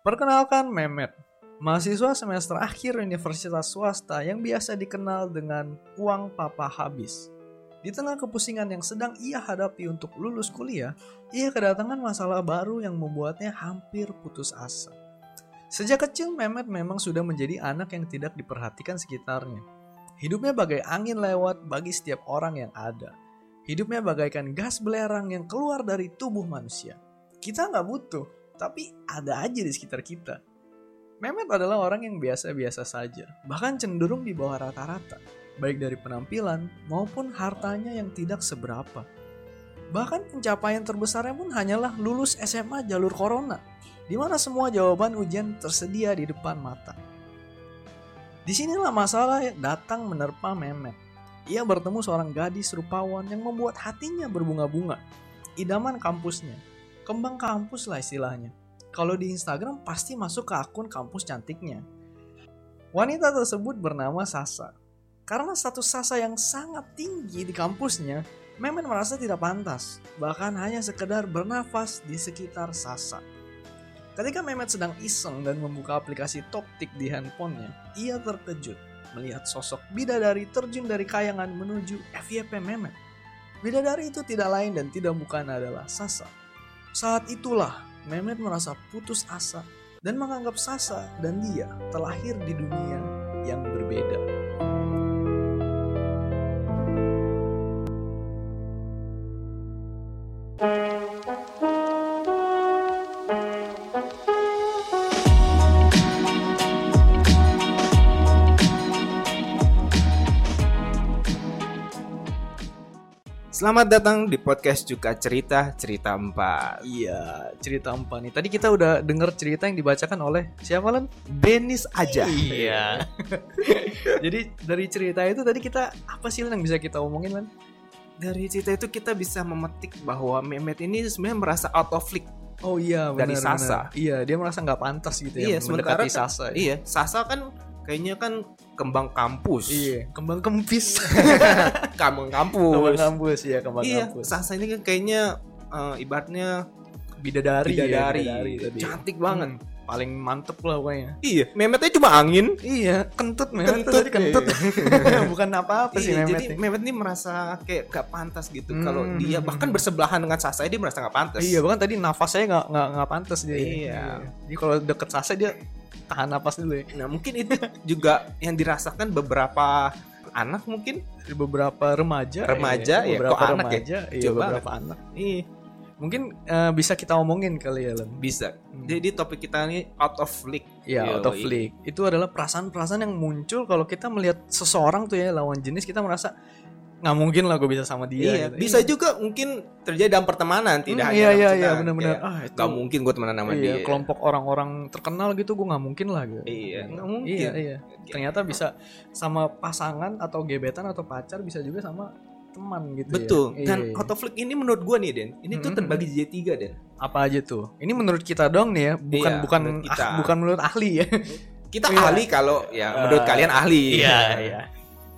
Perkenalkan Mehmet, mahasiswa semester akhir universitas swasta yang biasa dikenal dengan uang papa habis. Di tengah kepusingan yang sedang ia hadapi untuk lulus kuliah, ia kedatangan masalah baru yang membuatnya hampir putus asa. Sejak kecil Mehmet memang sudah menjadi anak yang tidak diperhatikan sekitarnya. Hidupnya bagai angin lewat bagi setiap orang yang ada. Hidupnya bagaikan gas belerang yang keluar dari tubuh manusia. Kita nggak butuh, tapi ada aja di sekitar kita. Mehmet adalah orang yang biasa-biasa saja, bahkan cenderung di bawah rata-rata, baik dari penampilan maupun hartanya yang tidak seberapa. Bahkan pencapaian terbesarnya pun hanyalah lulus SMA jalur corona, di mana semua jawaban ujian tersedia di depan mata. Di sinilah masalah datang menerpa Mehmet. Ia bertemu seorang gadis rupawan yang membuat hatinya berbunga-bunga. Idaman kampusnya. Kembang kampus lah istilahnya. Kalau di Instagram pasti masuk ke akun kampus cantiknya. Wanita tersebut bernama Sasa. Karena status Sasa yang sangat tinggi di kampusnya, Mehmet merasa tidak pantas. Bahkan hanya sekedar bernafas di sekitar Sasa. Ketika Mehmet sedang iseng dan membuka aplikasi Toktik di handphonenya, ia terkejut melihat sosok bidadari terjun dari kayangan menuju FYP Mehmet. Bidadari itu tidak lain dan tidak bukan adalah Sasa. Saat itulah Mehmet merasa putus asa dan menganggap Sasa dan dia terlahir di dunia yang berbeda. Selamat datang di podcast juga cerita cerita empat. Iya, cerita empat nih. Tadi kita udah denger cerita yang dibacakan oleh siapa Len? Benis aja. Iya. Jadi dari cerita itu tadi kita apa sih Len yang bisa kita omongin Len? Dari cerita itu kita bisa memetik bahwa Mehmet ini sebenarnya merasa out of league. Oh iya, Dari benar, Sasa. benar. Iya, dia merasa nggak pantas gitu ya Iya, sementara mendekati kan- Sasa. Iya, Sasa kan kayaknya kan kembang kampus. Iya, kembang kempis. Kembang kampus. kembang kampus ya, kembang iya, kampus. Sasa ini kan kayaknya eh, ibaratnya Bidadari, bidadari, ya, bidadari tadi. cantik banget. Hmm, paling mantep lah pokoknya. Iya, Mehmetnya cuma angin. Iya, kentut Mehmet tuh Kentut, tadi kentut. iya. Bukan apa-apa sih Iya, Mehmet. jadi. Mehmet ini merasa kayak gak pantas gitu. Hmm. Kalau dia bahkan bersebelahan dengan Sasa dia merasa gak pantas. Iya, bahkan tadi nafasnya nggak nggak nggak pantas dia. Iya. Jadi kalau deket Sasa dia tahan napas dulu ya. Nah mungkin itu juga yang dirasakan beberapa anak mungkin. Di beberapa remaja, Remaja, ya, beberapa kok anak ya? remaja, iya Coba beberapa anak. Iya Mungkin eh, bisa kita omongin kali ya, Len. bisa. Hmm. Jadi topik kita ini out of league. Ya, out of league. Itu adalah perasaan-perasaan yang muncul kalau kita melihat seseorang tuh ya lawan jenis kita merasa nggak mungkin lah gue bisa sama dia. Iya, gitu. bisa juga mungkin terjadi dalam pertemanan, tidak Hmm, hanya iya, dalam iya, iya, benar-benar. Kayak, Ah, itu- Gak mungkin gue temenan sama iya, dia. kelompok orang-orang terkenal gitu gue nggak mungkin lah gitu. Iya, nggak mungkin. Iya, iya. Ternyata bisa sama pasangan atau gebetan atau pacar bisa juga sama teman gitu Betul. ya. Dan Iya, iya. out of league ini menurut gue nih, Den. Ini tuh Mhm. terbagi jadi tiga, Den. apa aja tuh? Ini menurut kita dong nih ya, bukan Iya, bukan menurut kita. ah, bukan menurut ahli ya. Kita Iya. ahli kalau ya menurut Eh, kalian ahli. iya.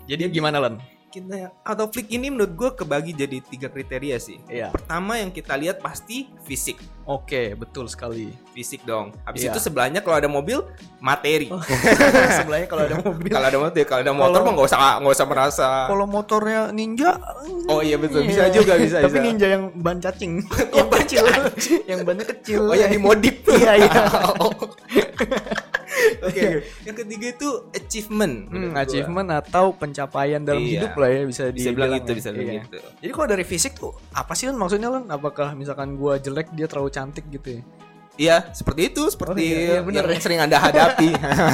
Jadi gimana Len? Kita out of league ini menurut gue kebagi jadi tiga kriteria sih. Iya. Pertama yang kita lihat pasti fisik. Oke, betul sekali. Fisik dong. Habis Iya. itu sebelahnya kalau ada mobil, materi. Sebelahnya kalau ada mobil. kalau ada mobil, kalau ada motor Kalau- mah nggak usah nggak usah merasa. Kalau motornya ninja, Oh iya betul, bisa Iya. juga bisa. Tapi bisa. ninja yang ban cacing, yang kecil, yang bannya kecil. Oh yang dimodif. Iya iya. Oke. Yang ketiga itu achievement. Hmm, menurut gua. achievement atau pencapaian dalam Iya. hidup lah ya bisa Bisa bilang dibilang gitu, ya. bisa bilang Iya. gitu. Jadi kalau dari fisik tuh apa sih Len maksudnya Len? Apakah misalkan gua jelek dia terlalu cantik gitu ya? Iya, seperti itu, seperti Oh, iya, iya, bener yang ya. sering Anda hadapi.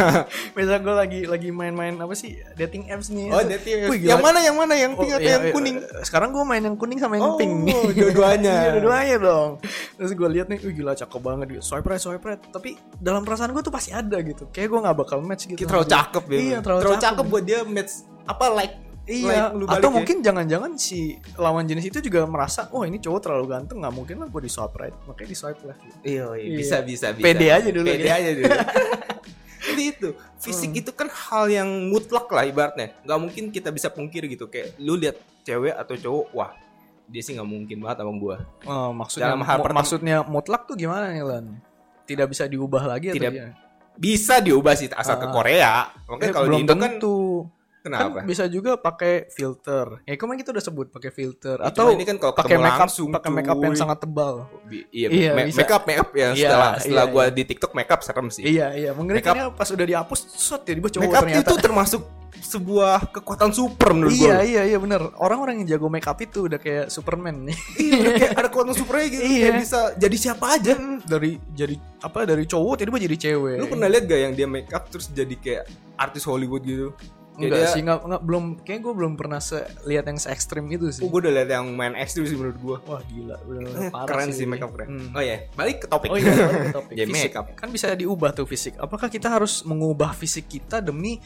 Misal gue lagi lagi main-main apa sih dating apps nih. oh, dating. Wih, gila. yang mana yang mana yang Oh, pink atau iya, yang iya. kuning? Sekarang gue main yang kuning sama yang Oh, pink. dua-duanya. Iya, dua-duanya dong. Terus gue lihat nih, wih gila cakep banget gitu. Swipe right, swipe right. Tapi dalam perasaan gue tuh pasti ada gitu. Kayak gue gak bakal match gitu. Kita terlalu dia. cakep ya. Iya, terlalu, cakep. buat dia match apa like Iya, like atau ya. mungkin jangan-jangan si lawan jenis itu juga merasa, oh ini cowok terlalu ganteng, nggak mungkin lah gue di swipe right, makanya di swipe left. Iya, iya, Iya. bisa bisa bisa. Pede aja dulu Pede ya. aja dulu. Jadi itu, fisik itu kan hal yang mutlak lah ibaratnya. Gak mungkin kita bisa pungkir gitu kayak lu lihat cewek atau cowok, wah dia sih nggak mungkin banget sama gua. Oh, maksudnya Dalam hal maksudnya mutlak tuh gimana nih Lan? tidak bisa diubah lagi Tidak. atau ya? bisa diubah sih asal ke Ah. Korea. Makanya Eh, kalau di Indo kan tentu. Kenapa? Kan bisa juga pakai filter. Ya kemarin kita udah sebut pakai filter Ya, atau ini kan kalau pakai ketemu make up langsung, pakai make up yang sangat tebal. Bi- Iya, Iya, ma- bisa. make up make up ya Iya, setelah setelah iya, gua iya. di TikTok make up serem sih. Iya iya, mengerikannya pas udah dihapus, set tiba cowok make up ternyata. itu termasuk sebuah kekuatan super menurut Iya gua. iya iya benar. Orang-orang yang jago make up itu udah kayak Superman nih. Iya, kayak ada kekuatan supernya gitu. Iya. Kayak bisa jadi siapa aja. dari jadi apa dari cowok tiba-tiba jadi cewek. Lu pernah lihat gak yang dia make up terus jadi kayak artis Hollywood gitu? Enggak dia- sih, enggak, enggak belum kayak gue belum pernah se lihat yang se ekstrim itu sih. Oh, gue udah lihat yang main ekstrim sih menurut gue. Wah gila, udah parah keren sih ini. make up keren. Hmm. Oh ya, balik ke topik. Oh iya, balik ke topik. Ya, fisik. make up. Kan bisa diubah tuh fisik. Apakah kita harus mengubah fisik kita demi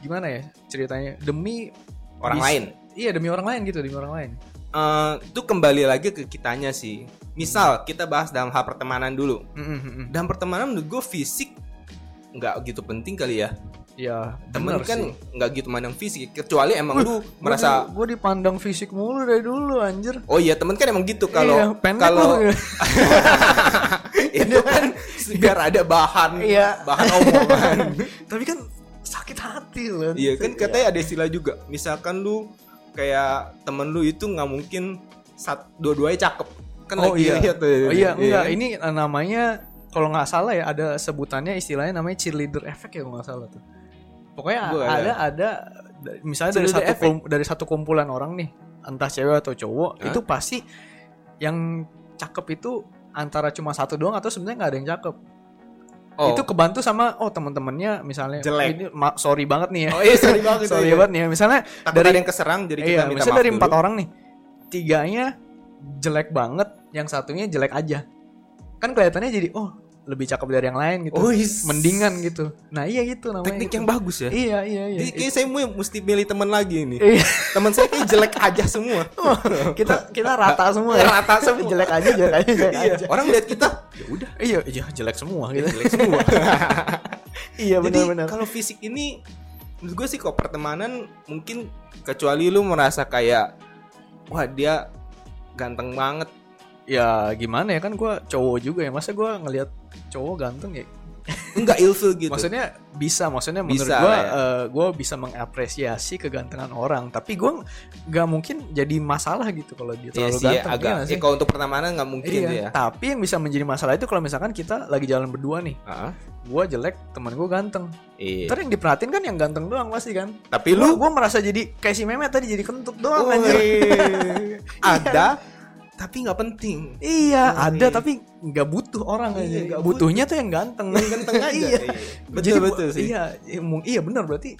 gimana ya ceritanya? Demi Orang bis- lain. Iya, demi orang lain gitu, demi orang lain. Eh, itu kembali lagi ke kitanya sih. Misal kita bahas dalam hal pertemanan dulu. Mm, mm, mm, mm. Dalam pertemanan menurut gue fisik nggak gitu penting kali ya. Ya, Temen kan nggak gitu mandang fisik. Kecuali emang lu merasa gue dipandang fisik mulu dari dulu anjir. Oh iya temen kan emang gitu Iya, kalau pendek kalau itu kan biar ada bahan Iya. bahan omongan. Tapi kan sakit hati loh. Iya kan katanya ada istilah juga. Misalkan lu kayak temen lu itu nggak mungkin sat dua-duanya cakep. Kan Oh lagi iya. lihat tuh. Oh iya, enggak. kan? Ini namanya kalau nggak salah ya ada sebutannya istilahnya namanya cheerleader effect ya kalau nggak salah tuh. Pokoknya Gua ada ada. ada da- misalnya dari satu kum- dari satu kumpulan orang nih, entah cewek atau cowok, Hah? itu pasti yang cakep itu antara cuma satu doang atau sebenarnya nggak ada yang cakep. Oh. Itu kebantu sama oh teman-temannya misalnya Jelek. ini ma- sorry banget nih ya. Oh iya sorry banget. sorry iya. banget nih ya. Misalnya Takut dari ada yang keserang jadi kita iya, minta misalnya dari empat orang nih, tiganya jelek banget, yang satunya jelek aja. Kan kelihatannya jadi oh lebih cakep dari yang lain gitu. Oh, is- Mendingan gitu. Nah iya gitu namanya. teknik itu. yang bagus ya. Iya iya iya. Jadi kayak saya mesti milih teman lagi ini. Iya. Teman saya kayak jelek aja semua. kita kita rata semua ya. Rata semua. jelek aja jelek aja jelek Iya. aja. Orang lihat kita ya udah Iya iya jelek semua gitu. jelek semua. iya benar-benar. kalau fisik ini menurut gue sih kok pertemanan mungkin kecuali lu merasa kayak wah dia ganteng banget. Ya gimana ya kan gue cowok juga ya masa gue ngelihat cowok ganteng ya Enggak ilfil gitu. Maksudnya bisa, maksudnya menurut Bisa gue, ya. gue bisa mengapresiasi kegantengan orang. Tapi gue nggak mungkin jadi masalah gitu kalau dia Iya terlalu sih, ganteng. agak. iya Ya, kalau untuk pertemanan nggak mungkin Iya. ya. Tapi yang bisa menjadi masalah itu kalau misalkan kita lagi jalan berdua nih, Ah, gue jelek, teman gue ganteng. iya. Ntar yang diperhatiin kan yang ganteng doang pasti kan. Tapi Lu, gue merasa jadi kayak si Mehmet tadi jadi kentut doang Woi, anjir. ada tapi nggak penting. Iya, Woi. ada tapi nggak butuh orang Iya, aja. nggak Butuhnya tuh yang ganteng. Yang ganteng aja. iya. Betul Jadi, betul sih. Iya, iya, mung- iya benar berarti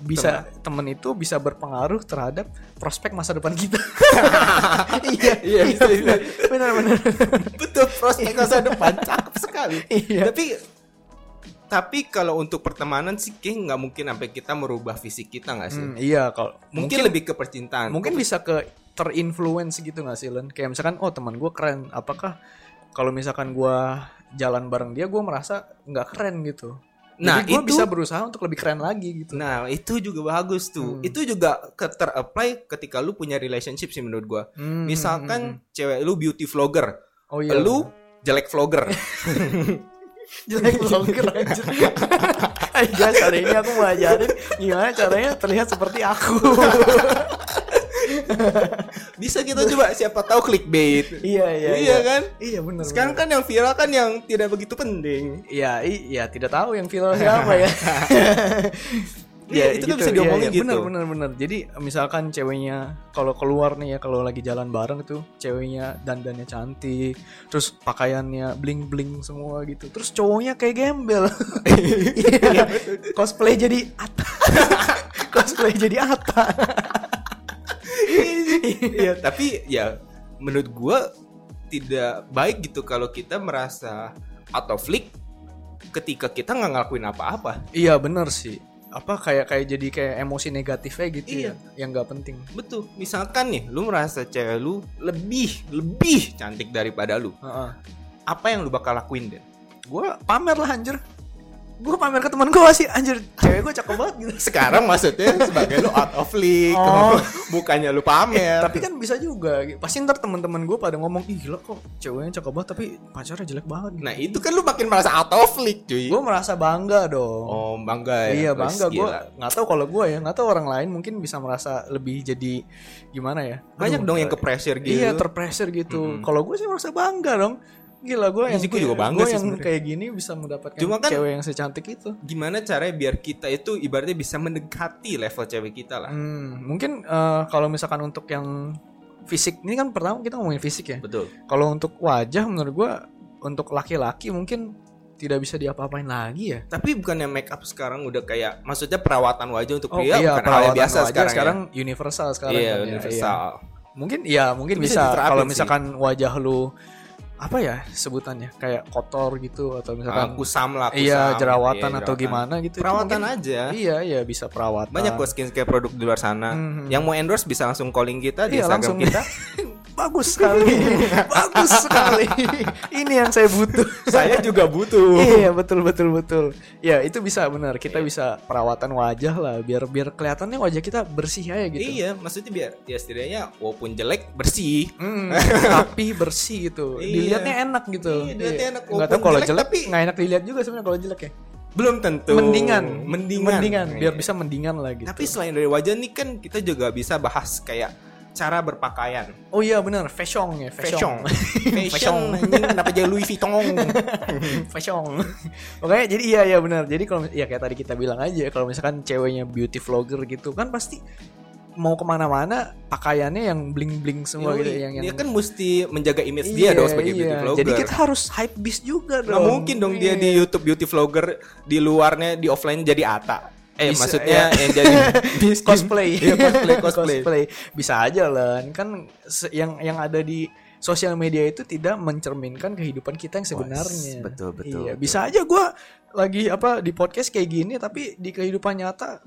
bisa temen itu bisa berpengaruh terhadap prospek masa depan kita. iya, Iya, bisa, bisa. benar benar. Betul prospek masa depan cakep sekali. Iya. Tapi tapi kalau untuk pertemanan sih kayak nggak mungkin sampai kita merubah fisik kita nggak sih? Hmm, iya kalau Mungkin, mungkin lebih ke percintaan. mungkin bisa ke terinfluence gitu gak sih Len? Kayak misalkan oh teman gue keren, apakah kalau misalkan gue jalan bareng dia gue merasa nggak keren gitu. Nah, Jadi gue itu- bisa berusaha untuk lebih keren lagi gitu. Nah, itu juga bagus tuh. Hmm. Itu juga ke ter-apply ketika lu punya relationship sih menurut gua. Hmm, Misalkan cewek lu beauty vlogger, oh iya. lu jelek vlogger. jelek vlogger anjir. Guys, hari ini aku mau ajarin gimana caranya terlihat seperti aku. Bisa kita coba siapa tahu clickbait. iya iya. Iya kan? Iya benar. Sekarang kan yang viral kan yang tidak begitu penting. Iya, iya tidak tahu yang viral siapa ya. Iya, itu kan bisa diomongin gitu. Bener bener bener. Jadi misalkan ceweknya kalau keluar nih ya kalau lagi jalan bareng tuh ceweknya dandannya cantik, terus pakaiannya bling bling semua gitu. Terus cowoknya kayak gembel. Iya. Cosplay jadi Ata. Cosplay jadi Ata. Iya, tapi ya menurut gua tidak baik gitu kalau kita merasa of league ketika kita nggak ngelakuin apa-apa. Iya bener sih. Apa kayak kayak jadi kayak emosi negatifnya gitu Iya. ya, yang nggak penting. Betul. Misalkan nih, lu merasa cewek lu lebih lebih cantik daripada lu. Heeh. Apa yang lu bakal lakuin, Den? Gue pamer lah anjir. Gue pamer ke teman gue sih anjir cewek gue cakep banget gitu Sekarang maksudnya sebagai lu out of league, Oh. bukannya lu pamer. tapi kan bisa juga pasti ntar teman-teman gue pada ngomong ih gila kok ceweknya cakep banget tapi pacarnya jelek banget Nah itu kan lu makin merasa out of league cuy. gue merasa bangga dong Oh bangga ya. iya bangga gue nggak tahu kalau gue ya nggak tahu orang lain mungkin bisa merasa lebih jadi gimana ya Banyak Aduh, dong yang ke pressure gitu. iya terpressure gitu kalau gue sih merasa bangga dong gila gue yang sih, gua juga bangga gue sih yang sebenarnya. kayak gini bisa mendapatkan Cuma kan- cewek yang secantik itu Gimana caranya biar kita itu ibaratnya bisa mendekati level cewek kita lah. Hmm, mungkin eh, kalau misalkan untuk yang fisik ini kan pertama kita ngomongin fisik ya. Betul. Kalau untuk wajah menurut gua untuk laki-laki mungkin tidak bisa diapa-apain lagi ya. Tapi bukannya make up sekarang udah kayak maksudnya perawatan wajah untuk Oh pria iya, bukan hal yang biasa wajah sekarang. sekarang universal ya? sekarang Iya, kan ya, universal. iya. Mungkin ya mungkin bisa bisa, kalau sih. misalkan wajah lu apa ya sebutannya kayak kotor gitu atau Ah, misalkan kusam lah, kusam. iya jerawatan Iya, atau jerawatan. gimana gitu. itu Perawatan mungkin- aja. Iya iya bisa perawatan. Banyak kok skincare produk di luar sana. Mhm. Yang mau endorse bisa langsung calling kita di Iya Instagram langsung kita. bagus sekali, bagus sekali. Ini yang saya butuh. Saya juga butuh. iya betul betul betul. Ya itu bisa benar. Kita bisa perawatan wajah lah biar biar kelihatannya wajah kita bersih aja gitu. Iya, maksudnya biar ya setidaknya walaupun jelek bersih. Hmm, tapi bersih gitu. Iya. Dilihatnya enak gitu. Iya, dilihatnya enak. Nggak tahu kalau jelek, jelek, tapi- nggak enak dilihat juga sebenarnya kalau jelek ya. Belum tentu. Mendingan, Mendingan. biar Iya. bisa mendingan lah gitu. Tapi selain dari wajah nih kan kita juga bisa bahas kayak cara berpakaian. oh iya benar, fashion ya, fashion. Fashion. Fashion. Kenapa jadi Louis Vuitton? fashion. Oke, jadi iya iya benar. Jadi kalau ya kayak tadi kita bilang aja kalau misalkan ceweknya beauty vlogger gitu kan pasti mau ke mana-mana pakaiannya yang bling bling semua gitu yang yang dia kan mesti menjaga image Iya, dia dong sebagai iya. beauty vlogger. Jadi kita harus hype beast juga dong. Nggak mungkin dong dia di Iya. YouTube beauty vlogger di luarnya di offline jadi Ata. Eh Bisa, maksudnya iya. yang jadi miskin. cosplay. Iya, cosplay, cosplay. Bisa aja lah. Kan yang yang ada di sosial media itu tidak mencerminkan kehidupan kita yang sebenarnya. betul, betul, Iya, betul. bisa aja gua lagi apa di podcast kayak gini tapi di kehidupan nyata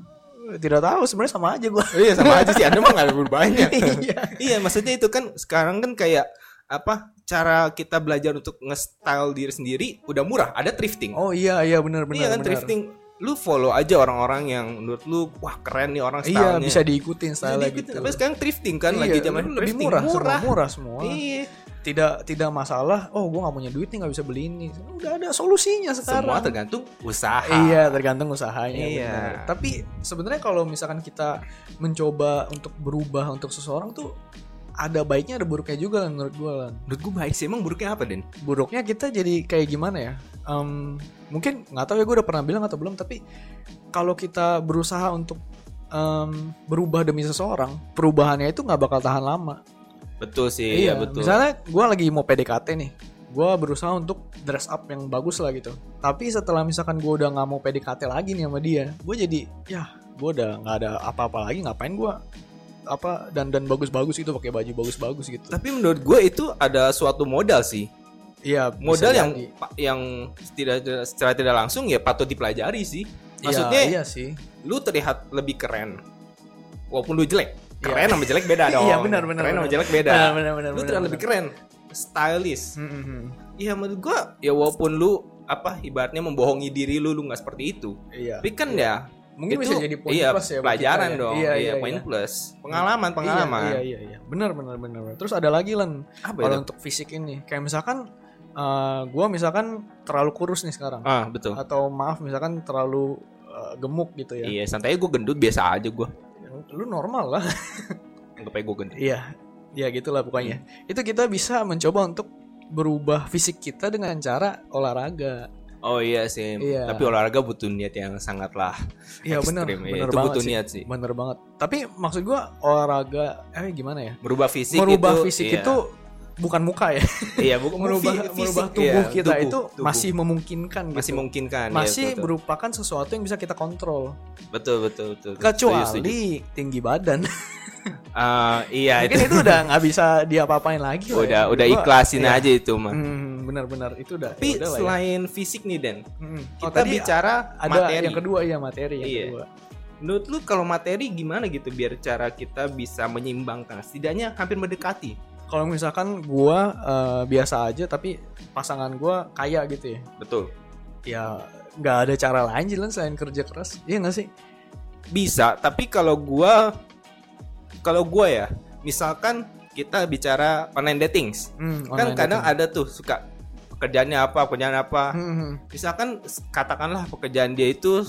eh, tidak tahu sebenarnya sama aja gua. iya sama aja sih Anda mah nggak banyak. Iya. iya maksudnya itu kan sekarang kan kayak apa cara kita belajar untuk nge-style diri sendiri udah murah ada thrifting. Oh iya iya benar benar. iya kan benar. thrifting lu follow aja orang-orang yang menurut lu wah keren nih orang Iya stylenya. bisa diikutin style gitu. Tapi sekarang thrifting kan lagi Iya, zaman lebih thrifting. murah, murah, murah semua. Iya. Tidak tidak masalah. Oh, gua nggak punya duit nih nggak bisa beli ini. Udah ada solusinya sekarang. Semua tergantung usaha. Iya, tergantung usahanya. Iya. benar. Tapi sebenarnya kalau misalkan kita mencoba untuk berubah untuk seseorang tuh ada baiknya ada buruknya juga lah menurut gua lah. Menurut gue baik sih emang buruknya apa Den? Buruknya kita jadi kayak gimana ya? Em, mungkin nggak tahu ya gue udah pernah bilang atau belum. Tapi kalau kita berusaha untuk em, berubah demi seseorang, perubahannya itu nggak bakal tahan lama. Betul sih, iya, betul. Misalnya gue lagi mau PDKT nih, gue berusaha untuk dress up yang bagus lah gitu. Tapi setelah misalkan gue udah nggak mau PDKT lagi nih sama dia, gue jadi ya gue udah nggak ada apa-apa lagi ngapain gue apa dan dan bagus-bagus gitu pakai baju bagus-bagus gitu. Tapi menurut gue itu ada suatu modal sih. Iya Modal yang jadi. yang tidak secara tidak langsung ya patut dipelajari sih. Iya, Maksudnya iya sih. lu terlihat lebih keren. Walaupun lu jelek. Iya. Keren sama jelek beda dong. Iya, benar, benar, Keren sama jelek beda. Benar, benar, benar, lu benar, terlihat lebih benar. keren. Stylish. Hmm, hmm, hmm. Iya menurut gua ya walaupun lu apa ibaratnya membohongi diri lu lu nggak seperti itu. Iya. Tapi kan ya Mungkin itu, bisa jadi poin iya, plus ya pelajaran kita ya. dong. Iya, Iya, iya, poin iya. plus. Pengalaman, pengalaman. Iya, iya, iya. Benar, benar, benar. Terus ada lagi lan kalau untuk fisik ini, kayak misalkan eh gue misalkan terlalu kurus nih sekarang. Ah, betul. atau maaf misalkan terlalu uh, gemuk gitu ya. Iya, santai gue gendut biasa aja gue. Lu normal lah. Anggap aja gue gendut. Iya. Ya gitulah pokoknya. Hmm. Itu kita bisa mencoba untuk berubah fisik kita dengan cara olahraga. Oh iya sih. Iya. Tapi olahraga butuh niat yang sangatlah Iya ekstrim. Iya, benar itu banget butuh sih. niat sih. Bener banget. Tapi maksud gua olahraga eh gimana ya? Merubah fisik Merubah itu, fisik iya. itu bukan muka ya. iya, bukan merubah fi- fisik, merubah tubuh iya, kita tubuh, itu tubuh. masih memungkinkan gitu. masih memungkinkan. iya, masih betul, betul. merupakan sesuatu yang bisa kita kontrol. betul betul betul. betul. Setuju, setuju. Kecuali tinggi badan. Ah, iya Mungkin itu itu udah nggak bisa diapa-apain lagi lah ya. udah udah ikhlasin iya. aja itu mah. Hmm, benar-benar itu udah. Tapi ya udah lah ya. selain fisik nih Den, Hmm. kita Oh, bicara ada materi. yang kedua ya materi yang Iya. kedua. Menurut lu kalau materi gimana gitu biar cara kita bisa menyeimbangkan setidaknya hampir mendekati. Kalau misalkan gua eh, biasa aja tapi pasangan gua kaya gitu ya. Betul. Ya nggak ada cara lain Len, selain kerja keras iya nggak sih bisa tapi kalau gua kalau gua ya misalkan kita bicara online datings Hmm, kan online kadang dating. ada tuh suka pekerjaannya apa pekerjaan apa Hmm, hmm. misalkan s- katakanlah pekerjaan dia itu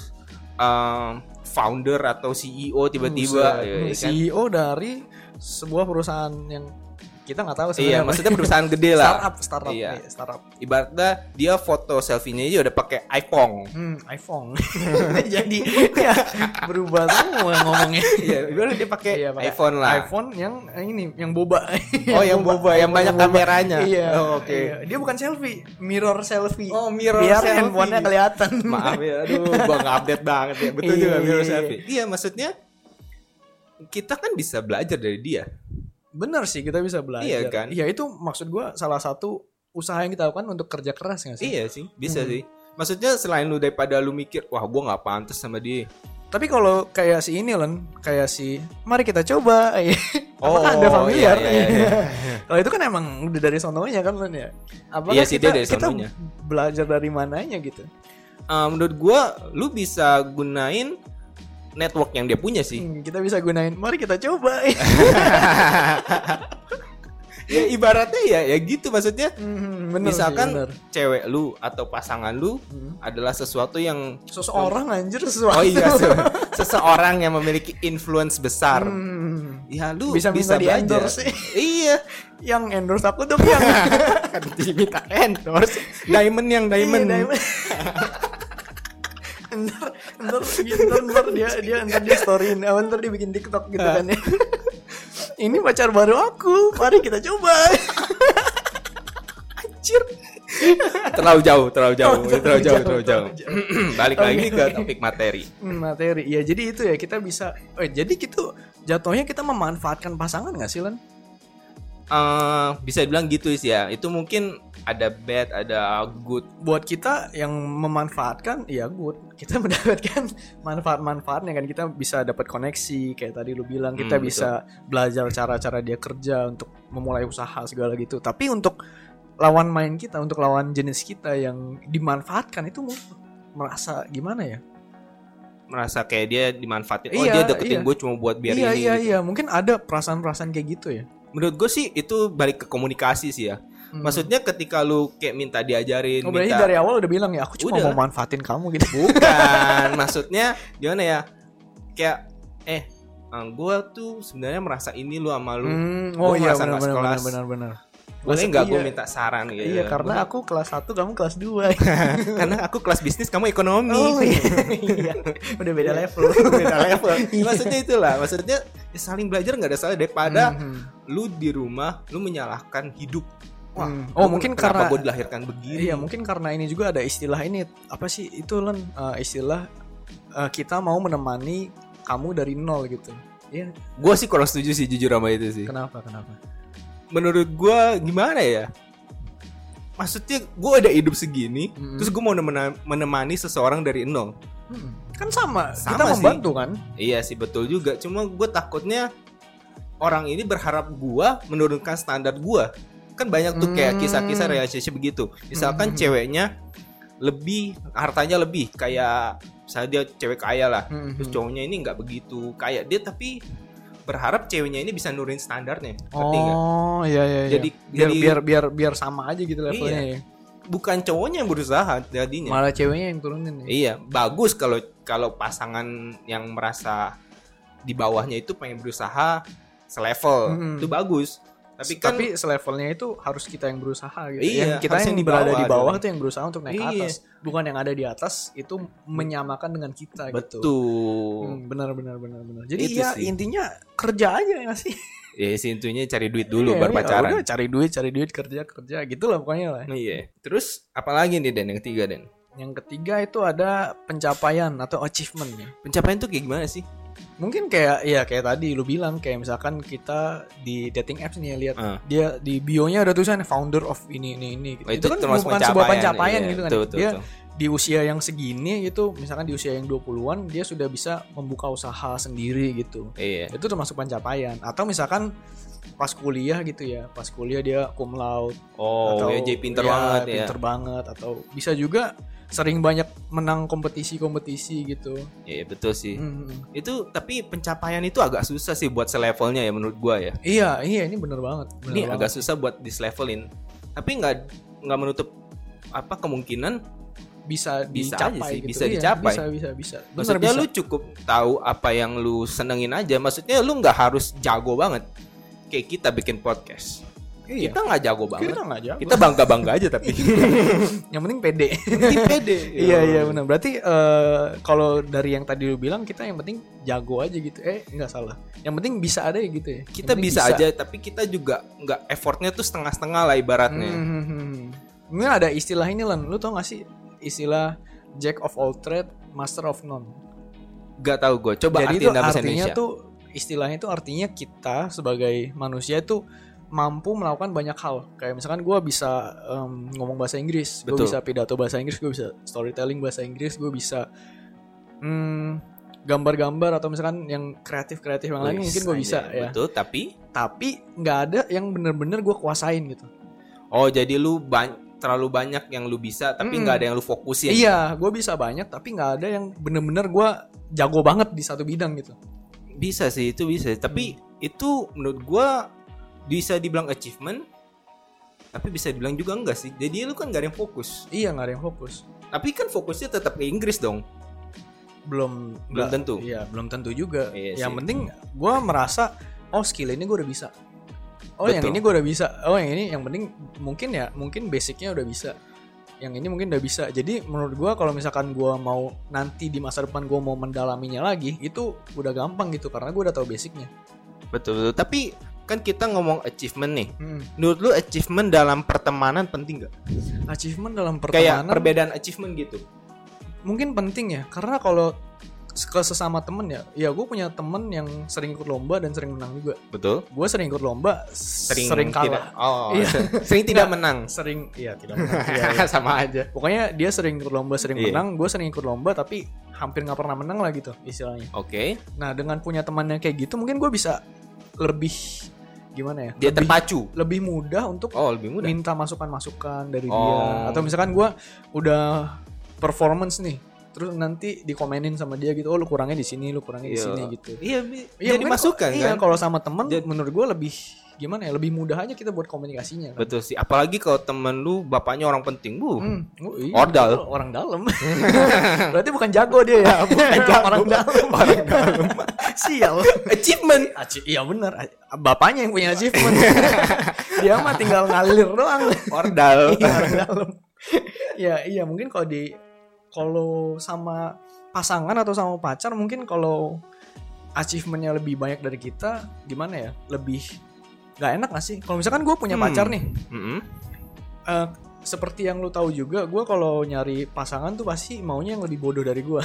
um, founder atau CEO tiba-tiba Buset. ya, Hmm, kan? CEO dari sebuah perusahaan yang kita nggak tahu iya sebenarnya apa. maksudnya perusahaan gede lah startup startup Iya. iya, startup ibaratnya dia foto selfie-nya aja udah pakai iPhone hmm, iPhone jadi ya, berubah semua ngomongnya iya ibaratnya dia pakai Iya, iPhone lah iPhone yang ini yang boba Oh, yang boba, yang banyak boba. kameranya. iya Oh, oke. iya. dia bukan selfie mirror selfie Oh, mirror biar selfie. handphonenya kelihatan maaf ya aduh gua nggak update banget ya betul Iya, juga iya, mirror iya. selfie iya maksudnya kita kan bisa belajar dari dia bener sih kita bisa belajar Iya kan? iya itu maksud gua salah satu usaha yang kita lakukan untuk kerja keras nggak sih iya sih bisa Hmm. sih maksudnya selain lu daripada lu mikir wah gua nggak pantas sama dia Tapi kalau kayak si ini Len, kayak si mari kita coba. Oh, Apakah Anda familiar? iya, iya, iya. kalau itu kan emang udah dari sononya kan Len ya. Apakah Iya sih, kita, dia dari kita sononya. belajar dari mananya gitu. Eh, menurut gua lu bisa gunain network yang dia punya sih Hmm, kita bisa gunain. Mari kita coba. ya ibaratnya ya ya gitu maksudnya Hmm, bener sih, misalkan bener. cewek lu atau pasangan lu Hmm. adalah sesuatu yang seseorang anjir sesuatu. oh iya se- seseorang yang memiliki influence besar Hmm, ya lu Bisa bisa, di belajar endorse sih. iya yang endorse aku dong yang kan diminta endorse diamond yang diamond, Iya, diamond. Ntar, ntar, ntar, ntar dia dia ntar dia storyin, oh, ntar dia bikin TikTok gitu kan ya. Ini pacar baru aku, mari kita coba. Anjir. terlalu jauh terlalu jauh Oh, terlalu jauh terlalu jauh, balik lagi ke topik materi Hmm, materi. Ya jadi itu ya kita bisa. Oh, jadi gitu jatuhnya kita memanfaatkan pasangan nggak sih Len? Eh, bisa dibilang gitu sih ya itu mungkin ada bad ada good Buat kita yang memanfaatkan, ya good. Kita mendapatkan manfaat-manfaatnya kan. Kita bisa dapat koneksi, kayak tadi lu bilang. Kita Hmm, bisa belajar cara-cara dia kerja untuk memulai usaha segala gitu. Tapi untuk lawan main kita, untuk lawan jenis kita yang dimanfaatkan itu merasa gimana ya? merasa kayak dia dimanfaatin oh Iya, dia deketin iya. gue cuma buat biar iya ini iya gitu. iya, mungkin ada perasaan-perasaan kayak gitu ya. Menurut gue sih itu balik ke komunikasi sih ya Hmm. maksudnya ketika lu kayak minta diajarin Oh, minta dari awal udah bilang ya aku cuma Udah. mau manfaatin kamu gitu. bukan maksudnya gimana ya kayak eh gue tuh sebenarnya merasa ini lu sama lu Hmm, Gua oh iya benar benar sekelas. benar benar. Boleh nggak gue Iya. minta saran gitu Iya karena aku kelas 1 kamu kelas 2 karena aku kelas bisnis kamu ekonomi Oh iya. Iya. Udah beda level. beda level maksudnya itulah maksudnya ya saling belajar nggak ada salah daripada Mhm. lu di rumah lu menyalahkan hidup Wah, Hmm. Oh, mungkin karena- gue dilahirkan begini Iya mungkin karena ini juga ada istilah ini apa sih itu Len Eh, istilah eh, kita mau menemani kamu dari nol gitu. Iya. gue sih kurang setuju sih jujur sama itu sih Kenapa kenapa? Menurut gue gimana ya maksudnya gue udah hidup segini Mm. terus gue mau menemani seseorang dari nol Hmm. Kan sama, Sama kita sih. membantu kan? iya sih betul juga cuma gue takutnya orang ini berharap gue menurunkan standar gue kan banyak tuh kayak Hmm. kisah-kisah relationship begitu misalkan Hmm. ceweknya lebih hartanya lebih kayak misalnya dia cewek kaya lah Mhm. terus cowoknya ini nggak begitu kayak dia tapi berharap ceweknya ini bisa nurunin standarnya Oh iya iya. iya. Jadi- biar jadi- biar biar biar sama aja gitu levelnya. Iya. ya. bukan cowoknya yang berusaha jadinya Malah ceweknya yang turunin ya. iya bagus kalau kalau pasangan yang merasa di bawahnya itu pengen berusaha selevel Mm-mm. itu bagus tapi kan tapi selevelnya itu harus kita yang berusaha gitu. Iya, yang kita yang di berada di bawah tuh yang berusaha untuk naik ke Iya. atas, bukan yang ada di atas itu menyamakan dengan kita gitu. betul Hmm, benar benar benar benar. Jadi Itu ya sih. intinya kerja aja ya sih. ya sih intinya cari duit dulu Iya, baru iya, pacaran udah cari duit, cari duit, kerja kerja gitu lah pokoknya lah. iya terus apalagi nih Den yang ketiga Den Yang ketiga itu ada pencapaian atau achievement ya. pencapaian tuh kayak gimana sih Mungkin kayak ya kayak tadi lu bilang kayak misalkan kita di dating apps nih ya lihat Ah. dia di bio-nya ada tulisan founder of ini ini ini gitu. Oh, itu kan termasuk bukan sebuah pencapaian, iya, gitu kan. betul, betul, dia betul. di usia yang segini gitu, misalkan di usia yang 20-an dia sudah bisa membuka usaha sendiri gitu. iya Itu termasuk pencapaian. Atau misalkan pas kuliah gitu ya, pas kuliah dia cum laude oh atau ya jadi pinter ya, banget ya pinter banget atau bisa juga sering banyak menang kompetisi-kompetisi gitu. Ya, ya, betul sih. Hmm. Itu tapi pencapaian itu agak susah sih buat selevelnya ya menurut gua ya. Iya, iya ini bener banget. bener Ini banget. agak susah buat dislevelin. Tapi nggak nggak menutup apa kemungkinan bisa Bisa dicapai aja sih, gitu. bisa Iya, dicapai. Bisa, bisa, bisa. Bener, Maksudnya bisa. lu cukup tahu apa yang lu senengin aja. Maksudnya lu nggak harus jago banget. Kayak kita bikin podcast. Iya. Kita nggak jago banget. Kita nggak jago. Kita bangga-bangga aja tapi. Yang penting pede. Penting pede. iya, iya benar. Berarti eh, kalau dari yang tadi lu bilang kita yang penting jago aja gitu. Eh, nggak salah. Yang penting bisa ada ya gitu ya. Kita penting bisa, aja tapi kita juga nggak effortnya tuh setengah-setengah lah ibaratnya. Hmm, hmm, hmm. Mungkin ada istilah ini lan. Lu tau gak sih istilah Jack of all trade, master of none. Gak tahu gue. Coba Jadi itu artiin bahasa artinya Indonesia. tuh istilahnya tuh artinya kita sebagai manusia itu mampu melakukan banyak hal. Kayak misalkan gue bisa em, ngomong bahasa Inggris, gue bisa pidato bahasa Inggris, gue bisa storytelling bahasa Inggris, gue bisa hmm, gambar-gambar atau misalkan yang kreatif-kreatif yang lain mungkin gue bisa anjay. ya. Betul, tapi Tapi nggak ada yang bener-bener gue kuasain gitu. oh jadi lu terlalu banyak yang lu bisa tapi Mm. nggak ada yang lu fokusin. Iya, gue bisa banyak tapi nggak ada yang bener-bener gue jago banget di satu bidang gitu. Bisa sih itu bisa. Tapi Hmm. itu menurut gua bisa dibilang achievement tapi bisa dibilang juga enggak sih. Jadi lu kan gak ada yang fokus. Iya nggak ada yang fokus. Tapi kan fokusnya tetap ke Inggris dong. Belum Belum tentu. Iya belum tentu juga. Iya yang sih. penting gue merasa oh skill ini gue udah bisa. Oh yang Betul. ini gue udah bisa. Oh yang ini yang penting mungkin ya mungkin basicnya udah bisa. Yang ini mungkin udah bisa. Jadi menurut gue kalau misalkan gue mau nanti di masa depan gue mau mendalaminya lagi itu udah gampang gitu karena gue udah tahu basicnya. Betul, betul. Tapi kan kita ngomong achievement nih. Hmm. Menurut lu achievement dalam pertemanan penting gak? Achievement dalam Kayak pertemanan perbedaan achievement gitu. mungkin penting ya karena kalau ke sesama temen ya ya gue punya temen yang sering ikut lomba dan sering menang juga Betul. gue sering ikut lomba Sering, sering, tidak. kalah Oh, Iya. sering tidak menang. sering iya tidak menang Iya, iya. Sama aja. pokoknya dia sering ikut lomba sering Iya. menang gue sering ikut lomba tapi hampir nggak pernah menang lah gitu istilahnya Oke. nah dengan punya teman yang kayak gitu mungkin gue bisa lebih gimana ya Dia lebih, terpacu. lebih mudah untuk Oh, lebih mudah. minta masukan-masukan dari Oh. dia atau misalkan gue udah performance nih terus nanti dikomenin sama dia gitu oh lu kurangnya di sini lu kurangnya di Iya. sini gitu Iya, Iya, jadi masukan kok- Iya, kan. kalau sama temen Jadi- menurut gue lebih gimana ya? Lebih mudah aja kita buat komunikasinya. Kan? Betul sih. Apalagi kalau temen lu bapaknya orang penting, bu. Hmm, oh, iya, Ordal. orang dalam. Berarti bukan jago dia ya, bukan jago. orang dalam. Orang dalam. Sial. Achievement. Aci- iya benar. Bapaknya yang punya achievement. dia mah tinggal ngalir doang. Ordal. iya, orang dalam. Iya, iya mungkin kalau di kalau sama pasangan atau sama pacar mungkin kalau achievementnya lebih banyak dari kita gimana ya lebih nggak enak gak sih kalau misalkan gue punya Hmm. pacar nih Mm-mm. eh, seperti yang lu tahu juga gue kalau nyari pasangan tuh pasti maunya yang lebih bodoh dari gue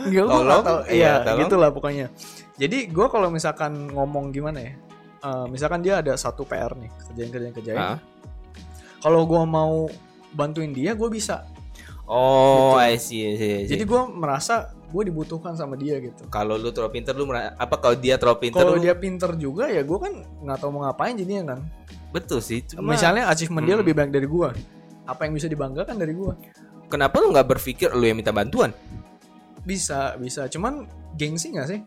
Enggak, gue tahu. iya, tolong. gitulah pokoknya. Jadi gue kalau misalkan ngomong gimana ya, eh, misalkan dia ada satu PR nih, kerjaan-kerjaan kerjaan. Hah? Kalau gue mau bantuin dia, gue bisa. Oh, Gitu. I see, I see, I see. Jadi gue merasa gue dibutuhkan sama dia gitu. kalau lu terlalu pinter lu mera- apa kalau dia terlalu pinter Kalau lu- dia pinter juga ya gue kan nggak tahu mau ngapain jadinya kan. betul sih. Cuma Misalnya achievement dia Hmm. lebih banyak dari gue. Apa yang bisa dibanggakan dari gue? kenapa lu nggak berpikir lu yang minta bantuan? Bisa, bisa. Cuman gengsi nggak sih?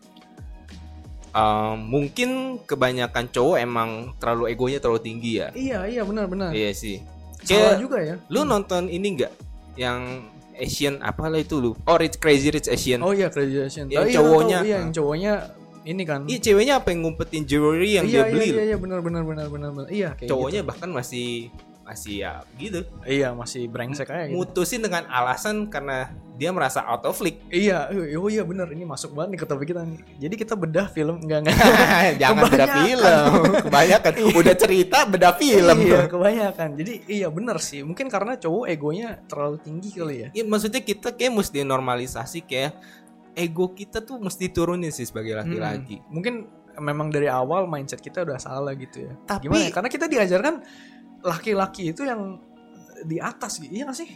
Um, mungkin kebanyakan cowok emang terlalu egonya terlalu tinggi ya. Iya, iya benar-benar. Iya sih. Salah Kayak juga ya. lu nonton ini nggak yang Asian apalah itu lu? Oh, Rich Crazy Rich Asian. Oh iya graduation. Yang Oh, iya, cowoknya. tahu. iya, yang cowoknya ini kan. Iya ceweknya apa yang ngumpetin jewelry yang iya, dia beli Iya, loh. iya, iya, benar benar benar benar benar. Iya, kayak Cowoknya bahkan masih masih ya gitu. Iya, masih brengsek aja gitu. Mutusin dengan alasan karena dia merasa out of league. Iya, oh iya benar ini masuk banget nih ke topik kita nih. Jadi kita bedah film enggak enggak. Jangan Kebanyakan. film. Kebanyakan udah cerita beda film. Iya, kebanyakan. Jadi iya benar sih. Mungkin karena cowok egonya terlalu tinggi kali ya. Ya maksudnya kita kayak mesti normalisasi kayak ego kita tuh mesti turunin sih sebagai laki-laki. Hmm, Mungkin memang dari awal mindset kita udah salah gitu ya. Tapi- Gimana ya? Karena kita diajarkan laki-laki itu yang di atas gitu. Iya gak sih?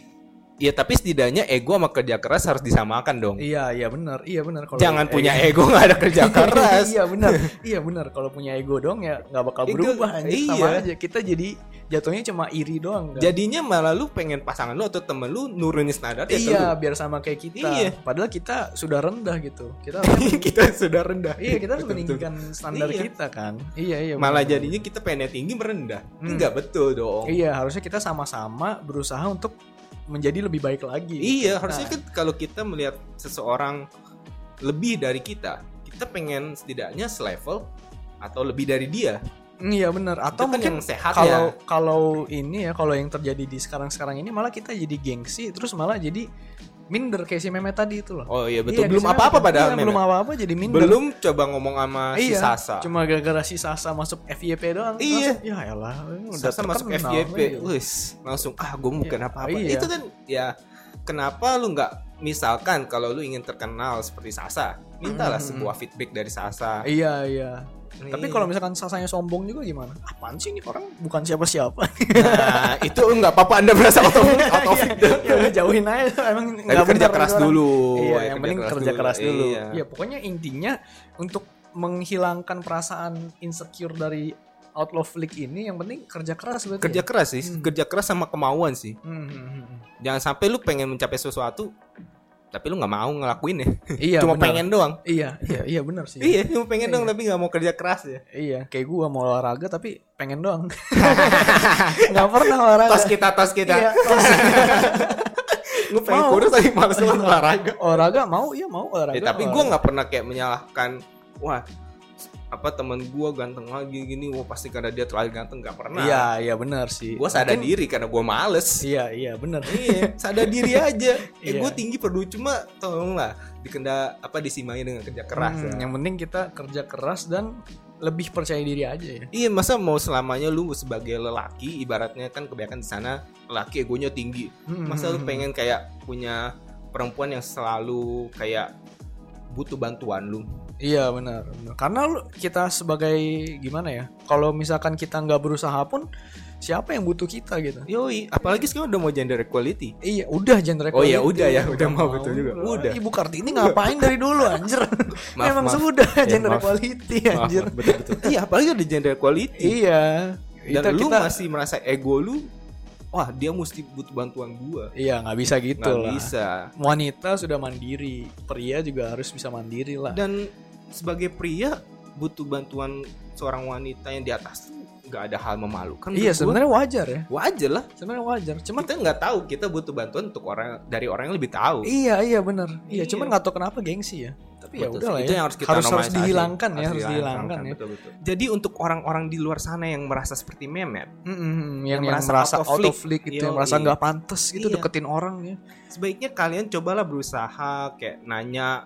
Ya tapi setidaknya ego sama kerja keras harus disamakan dong. Iya, iya benar. Iya benar kalau Jangan ego- punya ego nggak ada kerja keras. iya benar. Iya benar. Kalau punya ego dong ya nggak bakal berubah anjir sama iya. aja. Kita jadi jatuhnya cuma iri doang kan? Jadinya malah lu pengen pasangan lu atau temen lu nurunin standar iya biar sama kayak kita Iya. padahal kita sudah rendah gitu kita kita sudah rendah. iya kita harus Betul, betul. meninggikan standar Iya. kita kan iya iya Malah benar. jadinya kita pengen tinggi merendah. Hmm. Enggak betul dong. iya harusnya kita sama-sama berusaha untuk menjadi lebih baik lagi Iya, harusnya Nah. kan kalau kita melihat seseorang lebih dari kita, kita pengen setidaknya selevel atau lebih dari dia. Iya benar atau kan mungkin yang sehat kalau ya. kalau ini ya kalau yang terjadi di sekarang-sekarang ini malah kita jadi gengsi terus malah jadi minder kayak si Meme tadi itu loh Oh iya betul. Iya, belum si apa-apa padahal Iya, belum apa-apa jadi minder Belum coba ngomong sama si iya, Sasa. cuma gara-gara si Sasa masuk FYP doang Iya. langsung, ya elah udah Sasa masuk FYP, wis langsung ah gue bukan Iya, apa-apa. iya. Itu kan ya kenapa lu nggak misalkan kalau lu ingin terkenal seperti Sasa, mintalah Hmm. sebuah feedback dari Sasa. iya Iya. Tapi kalau misalkan Sasanya sombong juga gimana apaan sih ini orang bukan siapa-siapa nah itu nggak apa-apa anda merasa out of, out of it. ya udah jauhin aja emang nggak kerja keras orang. dulu. iya Ya, yang penting kerja keras dulu Iya. iya pokoknya intinya untuk menghilangkan perasaan insecure dari outlaw flick ini yang penting kerja keras berarti Kerja ya? keras sih, kerja keras sama kemauan sih. Hmm, hmm, hmm. Jangan sampai lu pengen mencapai sesuatu tapi lu nggak mau ngelakuin ya. iya Cuma benar. pengen doang. iya iya iya benar sih Iya, cuma pengen Iya, doang iya. tapi nggak mau kerja keras ya. Iya, kayak gua mau olahraga tapi pengen doang. Nggak pernah olahraga. Tos kita, tos kita. Iya, tos. Pengen Mau. kurus tapi males banget olahraga. olahraga mau, iya mau olahraga. Eh, tapi olahraga. nggak pernah kayak menyalahkan, wah apa teman gue ganteng lagi gini, wah pasti karena dia terlalu ganteng nggak pernah. Iya, iya benar sih. Gue sadar Mungkin- diri karena gue males. Iya, iya benar. iya, sadar diri aja. Eh, Iya. gue tinggi perlu cuma tolonglah dikenda apa disimai dengan kerja keras. Hmm, ya. Yang penting kita kerja keras dan lebih percaya diri aja ya. Iya masa mau selamanya lu sebagai lelaki ibaratnya kan kebanyakan di sana lelaki egonya tinggi. Hmm, Masa lu hmm, pengen kayak punya perempuan yang selalu kayak butuh bantuan lu. Iya benar. benar. Karena kita sebagai gimana ya? Kalau misalkan kita nggak berusaha pun, siapa yang butuh kita gitu? Yoi, apalagi sekarang udah mau gender equality. Iya, udah gender Oh iya, equality. udah ya, udah mau betul juga. Udah. Ibu Kartini ngapain dari dulu anjir? Maaf, Emang maaf. sudah Ya, gender maaf. equality anjir. maaf, betul betul. iya, apalagi ada gender equality. Iya. Dan Kita- lu kita- masih merasa ego lu, wah dia mesti butuh bantuan gua. Iya nggak bisa gitu Nggak lah. bisa. Wanita sudah mandiri, pria juga harus bisa mandiri lah. Dan sebagai pria butuh bantuan seorang wanita yang di atas nggak ada hal memalukan. iya sebenarnya wajar ya. wajar lah. Sebenarnya wajar. Cuman kita nggak tahu kita butuh bantuan untuk orang dari orang yang lebih tahu. iya iya benar. Iya, Iya. cuman nggak tahu kenapa gengsi ya. Tapi ya udah lah sih. ya. Itu yang harus kita harus, harus dihilangkan ya, harus dihilangkan ya. Betul, betul. Jadi untuk orang-orang di luar sana yang merasa seperti Mehmet, Mm, mm, mm. yang, yang merasa merasa out of league. league gitu, yang merasa nggak pantas gitu Iya. deketin orang ya. sebaiknya kalian cobalah berusaha kayak nanya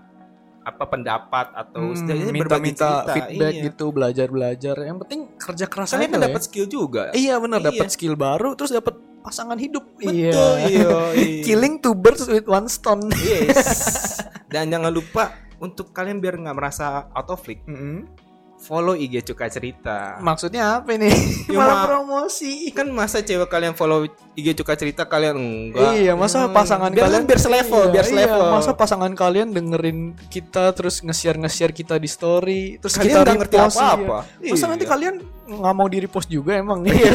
apa pendapat atau Hmm, setidaknya berbagi minta-minta cerita. feedback Iya. gitu, belajar-belajar. Yang penting kerja keras Kalian aja kan lah ya. dapat skill juga. Iya benar Iya. dapat skill baru terus dapat pasangan hidup. Betul, iya. iya. Killing two birds with one stone. Yes. Dan jangan lupa untuk kalian biar nggak merasa out of league, Mm-mm. Follow IG Cuka Cerita. Maksudnya apa ini? Ya, Malah ma- promosi. kan masa cewek kalian follow IG Cuka Cerita kalian enggak? Iya, masa Hmm, pasangan biar kalian biar selevel, Iya, biar iya, selevel. masa pasangan kalian dengerin kita terus nge-share nge-share kita di story, terus Kalian kita ngerti repost, apa-apa. iya. Masa Iya. nanti kalian nggak mau di repost juga emang? Iya.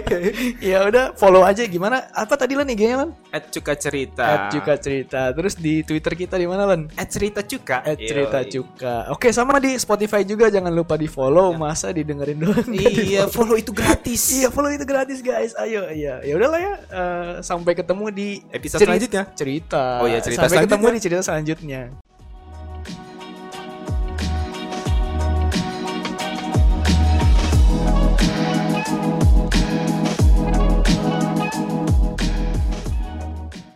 ya udah follow aja gimana? Apa tadi lan IG-nya lan? At Cuka Cerita. At Cuka Cerita. Terus di Twitter kita di mana lan? At Cerita Cuka. At Cerita Yoi. Cuka. Oke, sama di Spotify juga jangan lupa di follow. Masa didengerin doang? Iya, follow itu gratis. Iya, follow itu gratis guys. Ayo, iya. Ya udahlah ya. Eh, sampai ketemu di Episode selanjutnya. Cerita. Oh iya, cerita Sampai ketemu di cerita selanjutnya.